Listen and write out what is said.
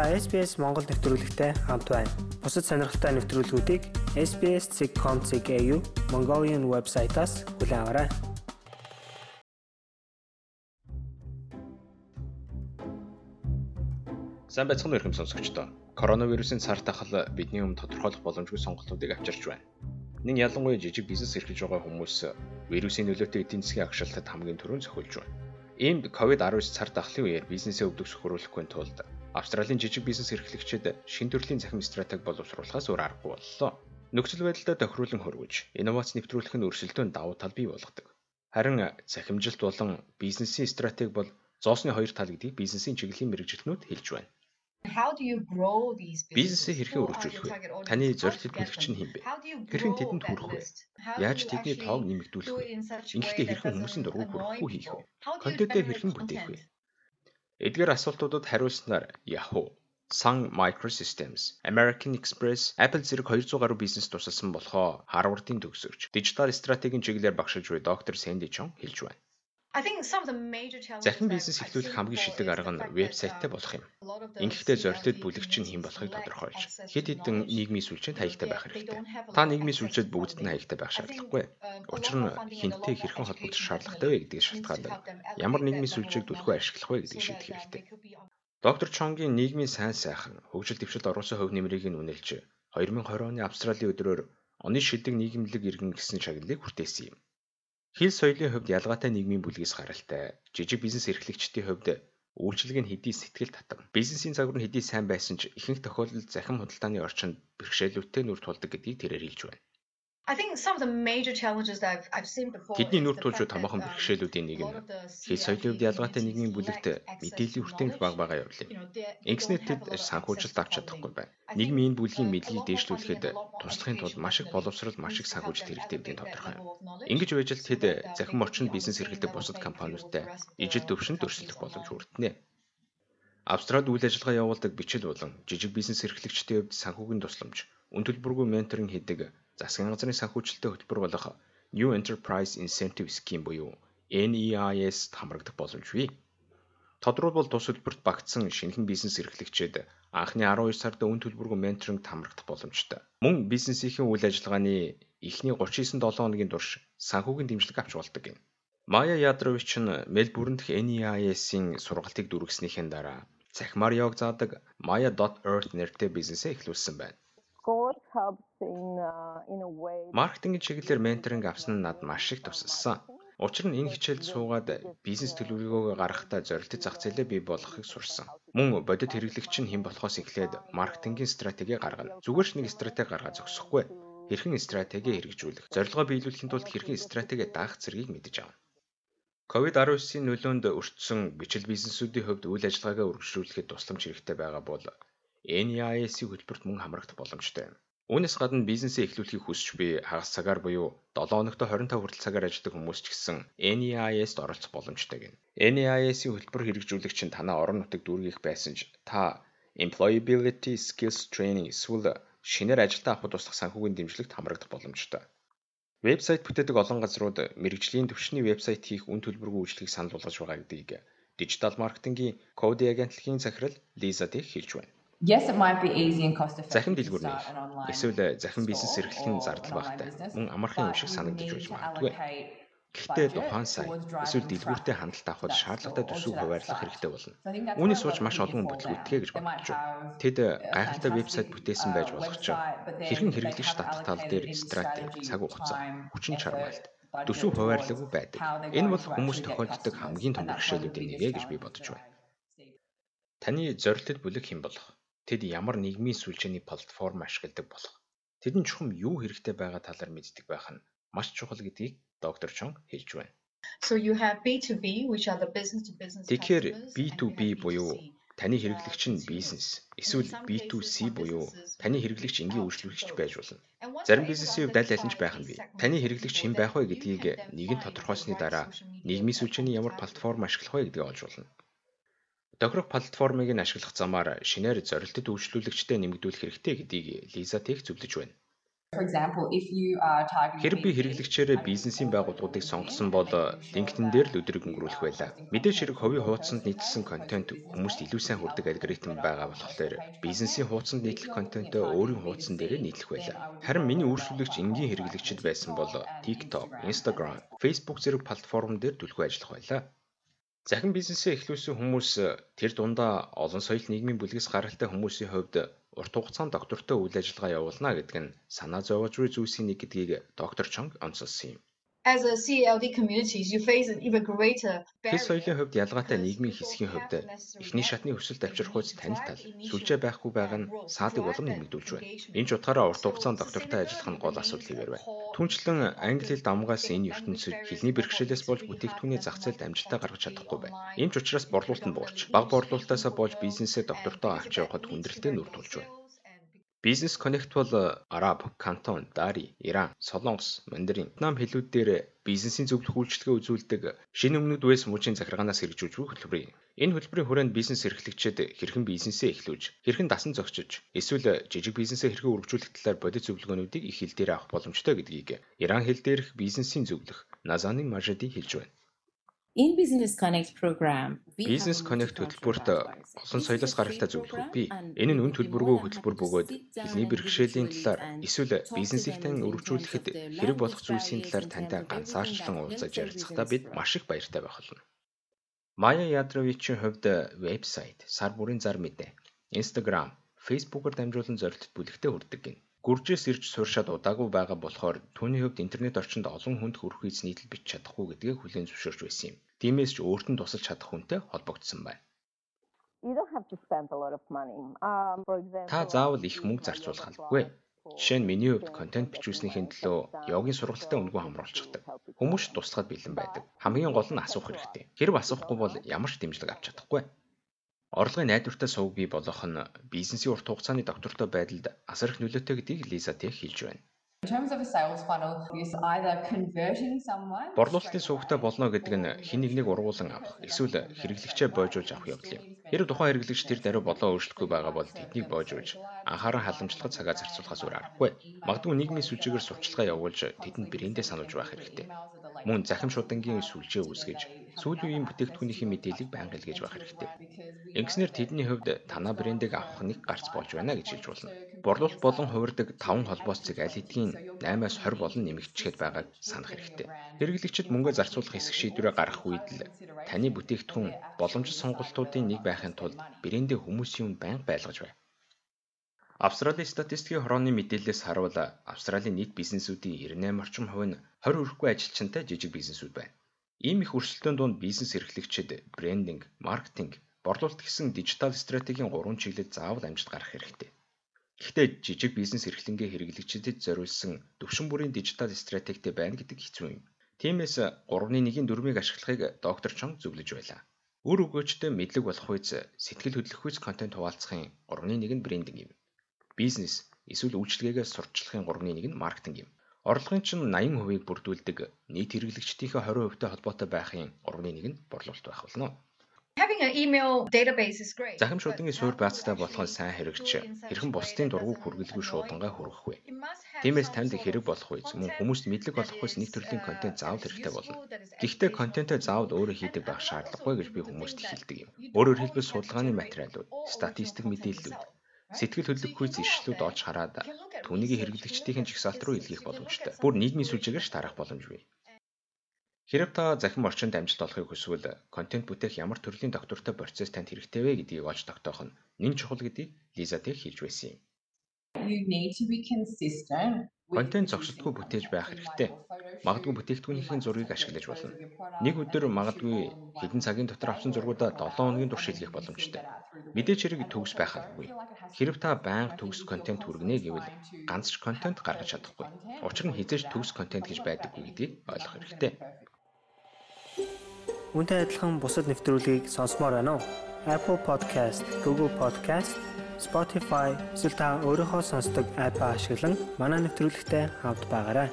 Та SBS Монгол нэвтрүүлэгтэй хамт байна. Бусад сонирхолтой нэвтрүүлгүүдийг SBS.com.cg Mongolian вебсайтаас хүлээн аваарай. Сайн байцгаана уу хүмүүс сонсогчдоо. Коронавирусын цар тахал бидний өмнө тодорхойлох боломжгүй сонголтуудыг авчирч байна. Нин ялангуяа жижиг бизнес эрхэлж байгаа хүмүүс вирусын нөлөөтэй эдийн засгийн агшилтад хамгийн түрүүнд зохиолж байна. Иймд COVID-19 цар тахлын үеэр бизнесээ өвдөг сөхөрүүлэхгүй тулд Австралийн жижиг бизнес эрхлэгчид шин төрлийн захим стратеги боловсруулахаас өөр аргагүй боллоо. Нөхцөл байдлаа тохируулан хөрвөж, инновац нэвтрүүлэх нь өрсөлдөөн давуу тал бий болгодог. Харин захимжилт болон бизнесийн стратеги бол зоосны хоёр тал гэдгийг бизнесийн чиглэлийн мэрэгжилтнүүд хэлж байна. Бизнесээ хэрхэн өргөжүүлэх вэ? Таны зорилт төлөвч нь хэн бэ? Хэрхэн тэдэнд хүрэх вэ? Яаж тэдний тоог нэмэгдүүлэх вэ? Ингэхдээ хэрхэн хүмүүсийн дургу хүрэхгүй хийх вэ? Контентээ хэрхэн бүтээх вэ? Эдгээр асуултуудад хариулснаар Yahoo, Sun Microsystems, American Express, Apple зэрэг 200 гаруй бизнес тусалсан болохоо Harvard-ын төгсөгч, дижитал стратегийн чиглэлээр багшилж буй доктор Сэнди Чон хэлж байна. Захин бизнес эхлүүлэх хамгийн шилдэг арга нь вебсайттай болох юм. Ингэхдээ зорилтод бүлэгч нь хэн болохыг тодорхойлж, хэд хэдэн нийгмийн сүлжээнд хаягтай байх хэрэгтэй. Та нийгмийн сүлжээд бүгдд нь хаягтай байх шаардлагагүй. Учир нь хинтээ хэрхэн холбогдох шаардлагатай вэ гэдгийг шалтгаалдаг. Ямар нийгмийн сүлжээг түлхүү ашиглах вэ гэдгийг шийдэх хэрэгтэй. Доктор Чонгийн нийгмийн сайн сайхан хөгжил дэвшилт оруулсан хөв нэмрийг нь үнэлж 2020 оны Австралийн өдрөөр оны шилдэг нийгэмлэг иргэн гэсэн шагналыг хүртээсэн юм. Хил соёлын хувьд ялгаатай нийгмийн бүлгээс гаралтай, жижиг бизнес эрхлэгчдийн хувьд үйлчилгээ нь хэдий сэтгэл татам. Бизнесийн загвар нь хэдий сайн байсан ч ихэнх тохиолдолд захим худалдааны орчинд бэрхшээлүүдтэй нүр тулдаг гэдгийг тэрээр хэлж байна. Тэдний нүр тулж томоохон бэрхшээлүүдийн нэг нь хэл соёлын хувьд ялгаатай нийгмийн бүлэгт мэдээллийн хүртээмж баг байгаа явдал юм. Инкснет тэд санхүүжилт авч чадахгүй байна. Нийгмийн энэ бүлгийн мэдлэгийг дээшлүүлэхэд туслахын тулд маш их боловсрал, маш их санхүүжилт хэрэгтэй гэдгийг тодорхой. Ингэж байж л тэд захим орчинд бизнес эрхэлдэг бусад компаниудтай ижил төвшөнд өрсөлдөх боломж хүртэнэ. Австралид үйл ажиллагаа явуулдаг бичил болон жижиг бизнес эрхлэгчдийн хувьд санхүүгийн тусламж, үн төлбөргүй менторинг хийдэг засгийн газрын санхүүжилттэй хөтөлбөр болох New Enterprise Incentive Scheme буюу NEIS хамрагдах боломж бий. Тодорхойлбол тус хөтөлбөрт багтсан шинэхэн бизнес эрхлэгчид анхны 12 сард үн төлбөргүй менторинг хамрагдах боломжтой. Мөн бизнесийн үйл ажиллагааны эхний 39 7 хоногийн турш санхүүгийн дэмжлэг авч болдог юм. Мая Ядрович нь Мельбурн дэх NEIS-ийн сургалтыг дүргэснийхэн дараа цахимаар яваг заадаг Maya.earth нэртэй бизнесээ эхлүүлсэн байна. Маркетингийн чиглэлээр менторинг авсан нь над маш их тусалсан. Учир нь энэ хичээлд суугаад бизнес төлөвлөгөөгөө гаргахтаа зорилттой зах зээлээ бий болгохыг сурсан. Мөн бодит хэрэглэгч нь хэн болохоос эхлээд маркетингийн стратеги гаргана. Зүгээр ч нэг стратеги гаргаа зогсохгүй. Хэрхэн стратеги хэрэгжүүлэх, зорилгоо биелүүлэхийн тулд хэрхэн стратеги даах зэргийг мэдэж авна. COVID-19-ийн нөлөөнд өртсөн бичил бизнесүүдийн хувьд үйл ажиллагаагаа үргэлжлүүлэхэд тусламж хэрэгтэй байгаа бол NEIS-ийн хөтөлбөрт мөн хамрагдах боломжтой юм. Үүнээс гадна бизнесээ эхлүүлэхийг хүсч буй хагас цагаар буюу 7 хоногт 25 хүртэл цагаар ажилладаг хүмүүс ч гэсэн NEIS-д оролцох боломжтой гэнэ. NEIS-ийн хөтөлбөр хэрэгжүүлэгч нь танаа орон нутаг дүүргийх байсан ч та Employability Skills Training эсвэл шинээр ажилдаа авахд туслах санхүүгийн дэмжлэгт хамрагдах боломжтой. Вебсайт бүтээдэг олон газрууд мэрэгжлийн төвчний вебсайт хийх үн төлбөргүй үйлчлэгийг санал болгож байгаа гэдгийг дижитал маркетингийн Cody агентлагийн захирал Лиза Дэх хэлж байна. Yes it might be easy and cost effective. Захин дэлгүүр нэг эсвэл захин бизнес эрхлэх нь зардал багтай. Мөн амархан юм шиг санагдаж байж магадгүй. Гэхдээ тухайн сая эсвэл дэлгүүртэй хандлт авахд шаардлагатай төсөв хуваарлах хэрэгтэй болно. Үүнээс ууч маш олон хүн бүтлгүйтгэ гэж бодож байна. Тэд гайхалтай вебсайт бүтээсэн байж болох ч хэрхэн хэрэглэгч татах тал дээр стратеги, цаг хугацаа, хүчин чармаалт төсөв хуваарлаагүй байдаг. Энэ бол хүмүүс тохиолддог хамгийн том бэрхшээлүүдийн нэг гэж би бодож байна. Таны зорилтод бүлэг хэн болох? Тэд ямар нийгмийн сүлжээний платформ ашигладаг болох. Тэдэнд чухам юу хэрэгтэй байгаа талаар мэддэг байх нь маш чухал гэдгийг доктор Чон хэлж байна. So you have B2B which are the business to business. Тэгэхээр B2B буюу таны хэрэглэгч нь бизнес эсвэл B2C буюу таны хэрэглэгч энгийн үйлчлүүлэгч байж болно. Зарим бизнесийн хувьд аль аль нь ч байх нь бий. Таны хэрэглэгч хэн байх вэ гэдгийг нэгэн тодорхойлсны дараа нийгмийн сүлжээний ямар платформ ашиглах вэ гэдгийг олж болно. Тохирох платформыг нь ашиглах замаар шинээр зорилттой үйлчлүүлэгчтэй нэмэгдүүлэх хэрэгтэй гэдгийг Лиза Тех зөвлөж байна. Хэрэг би хэрэглэгчээрээ бизнесийн байгууллагуудыг сонгосон бол LinkedIn дээр л өдрийг өнгөрүүлэх байлаа. Мэдээж хэрэг хувийн хуудсанд нийтлсэн контент хүмүүст илүү сайн хүрдэг алгоритм байгаа болохоор бизнесийн хуудсанд нийтлэх контентоо өөрийн хуудсан дээрээ нийтлэх байлаа. Харин миний үйлчлүүлэгч энгийн хэрэглэгчид байсан бол TikTok, Instagram, Facebook зэрэг платформ дээр түлхүү ажиллах байлаа. Захин бизнесээ эхлүүлсэн хүмүүс тэр дундаа олон соёл нийгмийн бүлгээс гаралтай хүмүүсийн хувьд урт хугацаанд доктортой үйл ажиллагаа явуулна гэдэг нь санаа зовоож буй зүйлсийн нэг гэдгийг доктор Чонг онцолсон юм. As a CLD communities you face an even greater Хэс соёлын хувьд ялгаатай нийгмийн хэсгийн хувьд эхний шатны өсөлт авчрахуйц танил тал сүлжээ байхгүй байгаа нь саадыг улам нэмэгдүүлж байна. Энэ ч утгаараа урт хугацаанд доктортой ажиллах нь гол асуудал хэвээр байна. Түүнчлэн англи хэл давмгаас энэ ертөнцид хэлний бэрхшээлээс болж бүтээгдэхүүний зах зээлд амжилтаа гаргаж чадахгүй байна. Энэ ч учраас борлуулалт нь буурч, бага борлуулалтаасаа болж бизнесээ доктортой авч явахад хүндрэлтэй нүүр тулж байна. Бизнес Connect бол Араб, Кантон, Дари, Иран, Солонгос, Мандарин, Вьетнам хэлүүд дээр бизнесийн зөвлөх үйлчлэгээ үзүүлдэг шинэ өмнөд Вэс мужийн захиргаанаас хэрэгжүүлж буй хөтөлбөр юм. Энэ хөтөлбөрийн хүрээнд бизнес эрхлэгчид хэрхэн бизнесээ эхлүүлж, хэрхэн дасан зохицож, эсвэл жижиг бизнесээ хэрхэн үргэлжлүүлэх талаар бодит зөвлөгөөнүүдийг их хэл дээр авах боломжтой гэдгийг Иран хэл дээрх бизнесийн зөвлөх Назаны Мажиди хэлж байна. Энэ Business Connect program Business Connect хөтөлбөрт олон соёлоос гаралтай зөвлөхүүд бий. Энэ нь үн төлбөргүй хөтөлбөр бөгөөд хэлний бэрхшээлийн талаар эсвэл бизнесийг тань өргөжүүлэхэд хэрэг болох зүйлсийн талаар тантай ганцаарчлан уулзаж ярилцахдаа бид маш их баяртай байх болно. Мая Ядровичийн хувьд вебсайт, сар бүрийн зар мэдээ, Instagram, Facebook-оор дамжуулан зорилтод бүлэгтээ хүрдэг гин. Гүржээс ирж сууршаад удаагүй байгаа болохоор түүний хувьд интернет орчинд олон хүнд хүрэх үйс нийтлэл бич чадахгүй гэдгийг хүлээн зөвшөөрч байсан юм. Тиймээс ч өөрт нь тусалж чадах хүнтэй холбогдсон байна. Та заавал их мөнгө зарцуулах албагүй. Жишээ нь миний хувьд контент бичүүлснийхээ төлөө йогийн сургалтад өнгөө хамруулчихдаг. Хүмүүс туслахад бэлэн байдаг. Хамгийн гол нь асуух хэрэгтэй. Хэрв асуухгүй бол ямар ч дэмжлэг авч чадахгүй. Орлогын найдвартай сувг бий болгох нь бизнесийн урт хугацааны доктортой байдалд асар их нөлөөтэй гэдгийг Лиза Тех хэлж байна. Борлуулалтын сувгтай болно гэдэг нь хэн нэгнийг ургуулan авах эсвэл хэрэглэгчээ боожуулж авах явдал юм. Хэрэг тухайн хэрэглэгч тэр даруй болоо өөрчлөхгүй байгаа бол тэднийг боожуулж анхаарал халамжлахад цагаа зарцуулахаас өөр аргагүй. Магадгүй нийгмийн сүлжээгээр сурчлагаа явуулж тэдэнд брэндээ сануулж байх хэрэгтэй. Мөн захим шудангийн сүлжээ үүсгэж сүүлийн үеийн бүтээгдэхүүнийхээ мэдээллийг байнга илгээж байх хэрэгтэй. Ингэснээр тэдний хувьд танаа брендийг авах нэг гарц болж байна гэж хэлж болно. Борлуулалт болон хувирдаг 5 холбоос зэг аль хэдийн 8-аас 20 болон нэмэгдчихэд байгааг санах хэрэгтэй. Хэрэглэгчид мөнгө зарцуулах хэсэг шийдвэрээ гаргах үед л таны бүтээгдэхүүн боломжит сонголтуудын нэг байхын тулд брендээ хүмүүсийн өмнө байнга байлгаж бай. Австралийн статистикийн хорооны мэдээллээс харуул Австралийн нийт бизнесүүдийн 98 орчим хувь нь 20 хүрэхгүй ажилчинтай жижиг бизнесүүд байна. Ийм их өрсөлдөөн донд бизнес эрхлэгчид брендинг, маркетинг, борлуулалт гэсэн дижитал стратегийн гурван чиглэлд заавал амжилт гаргах хэрэгтэй. Гэхдээ жижиг бизнес эрхлэнгээ хэрэглэгчдэд зориулсан төвшин бүрийн дижитал стратегтэй байна гэдэг хэцүү юм. Тиймээс 3-1-ийн дөрмийг ашиглахыг доктор Чонг зөвлөж байлаа. Үр өгөөчтэй мэдлэг болох үйс сэтгэл хөдлөх үйс контент хуваалцахын 3-1 нь брендинг юм. Бизнес эсвэл үйлчлэгээгээ сурталчлахын 3-1 нь маркетинг юм. Орлогын чинь 80%-ийг бүрдүүлдэг нийт хэрэглэгчдийнхээ 20%-тай холбоотой байхын 3-1 нь борлуулалт байх болно. Having an email database is great. Захим шуудангийн суурь баацтай болох нь сайн хэрэгч хэрхэн бусдын дургуг хүргэлгүй шуудангаа хүргэх вэ? Тиймээс танд хэрэг болох үе мөн хүмүүст мэдлэг олохгүйс нэг төрлийн контент заавал хэрэгтэй болно. Гэхдээ контентоо заавал өөрөө хийдэг байх шаардлагагүй гэж би хүмүүст хэлдэг юм. Өөрөөр хэлбэл судалгааны материалууд, статистик мэдээллүүд, сэтгэл хөдлөхүйц ишлүүд олж хараад түүнийг хэрэглэгчдийн жигсаалт руу илгээх боломжтой. Бүр нийгмийн сүлжээгээр тарах боломж бий. Хэрэг та захим орчинд амжилт олохыг хүсвэл контент бүтээх ямар төрлийн доктортой процесс танд хэрэгтэй вэ гэдгийг олж тогтоох нь нэн чухал гэдгийг Лиза Тех хэлж байсан юм. Контент зогсолтгүй бүтээж байх хэрэгтэй. Магадгүй бүтээгдэхүүнийхээ зургийг ашиглаж болно. Нэг өдөр магадгүй хэдэн цагийн дотор авсан зургуудаа 7 хоногийн турш шилжих боломжтой. Мэдээч хэрэг төгс байх албагүй. Хэрв та байнга төгс контент хүргэнэ гэвэл ганц ч контент гаргаж чадахгүй. Учир нь хизээж төгс контент гэж байдаггүй гэдгийг ойлгох хэрэгтэй. Үүнтэй адилхан бусад нэвтрүүлгийг сонсомоор байна уу? Apple Podcast, Google Podcast, Spotify эсвэл та өөрийнхөө сонсдог апп ашиглан манай нэвтрүүлэгтэй хавд байгаарай.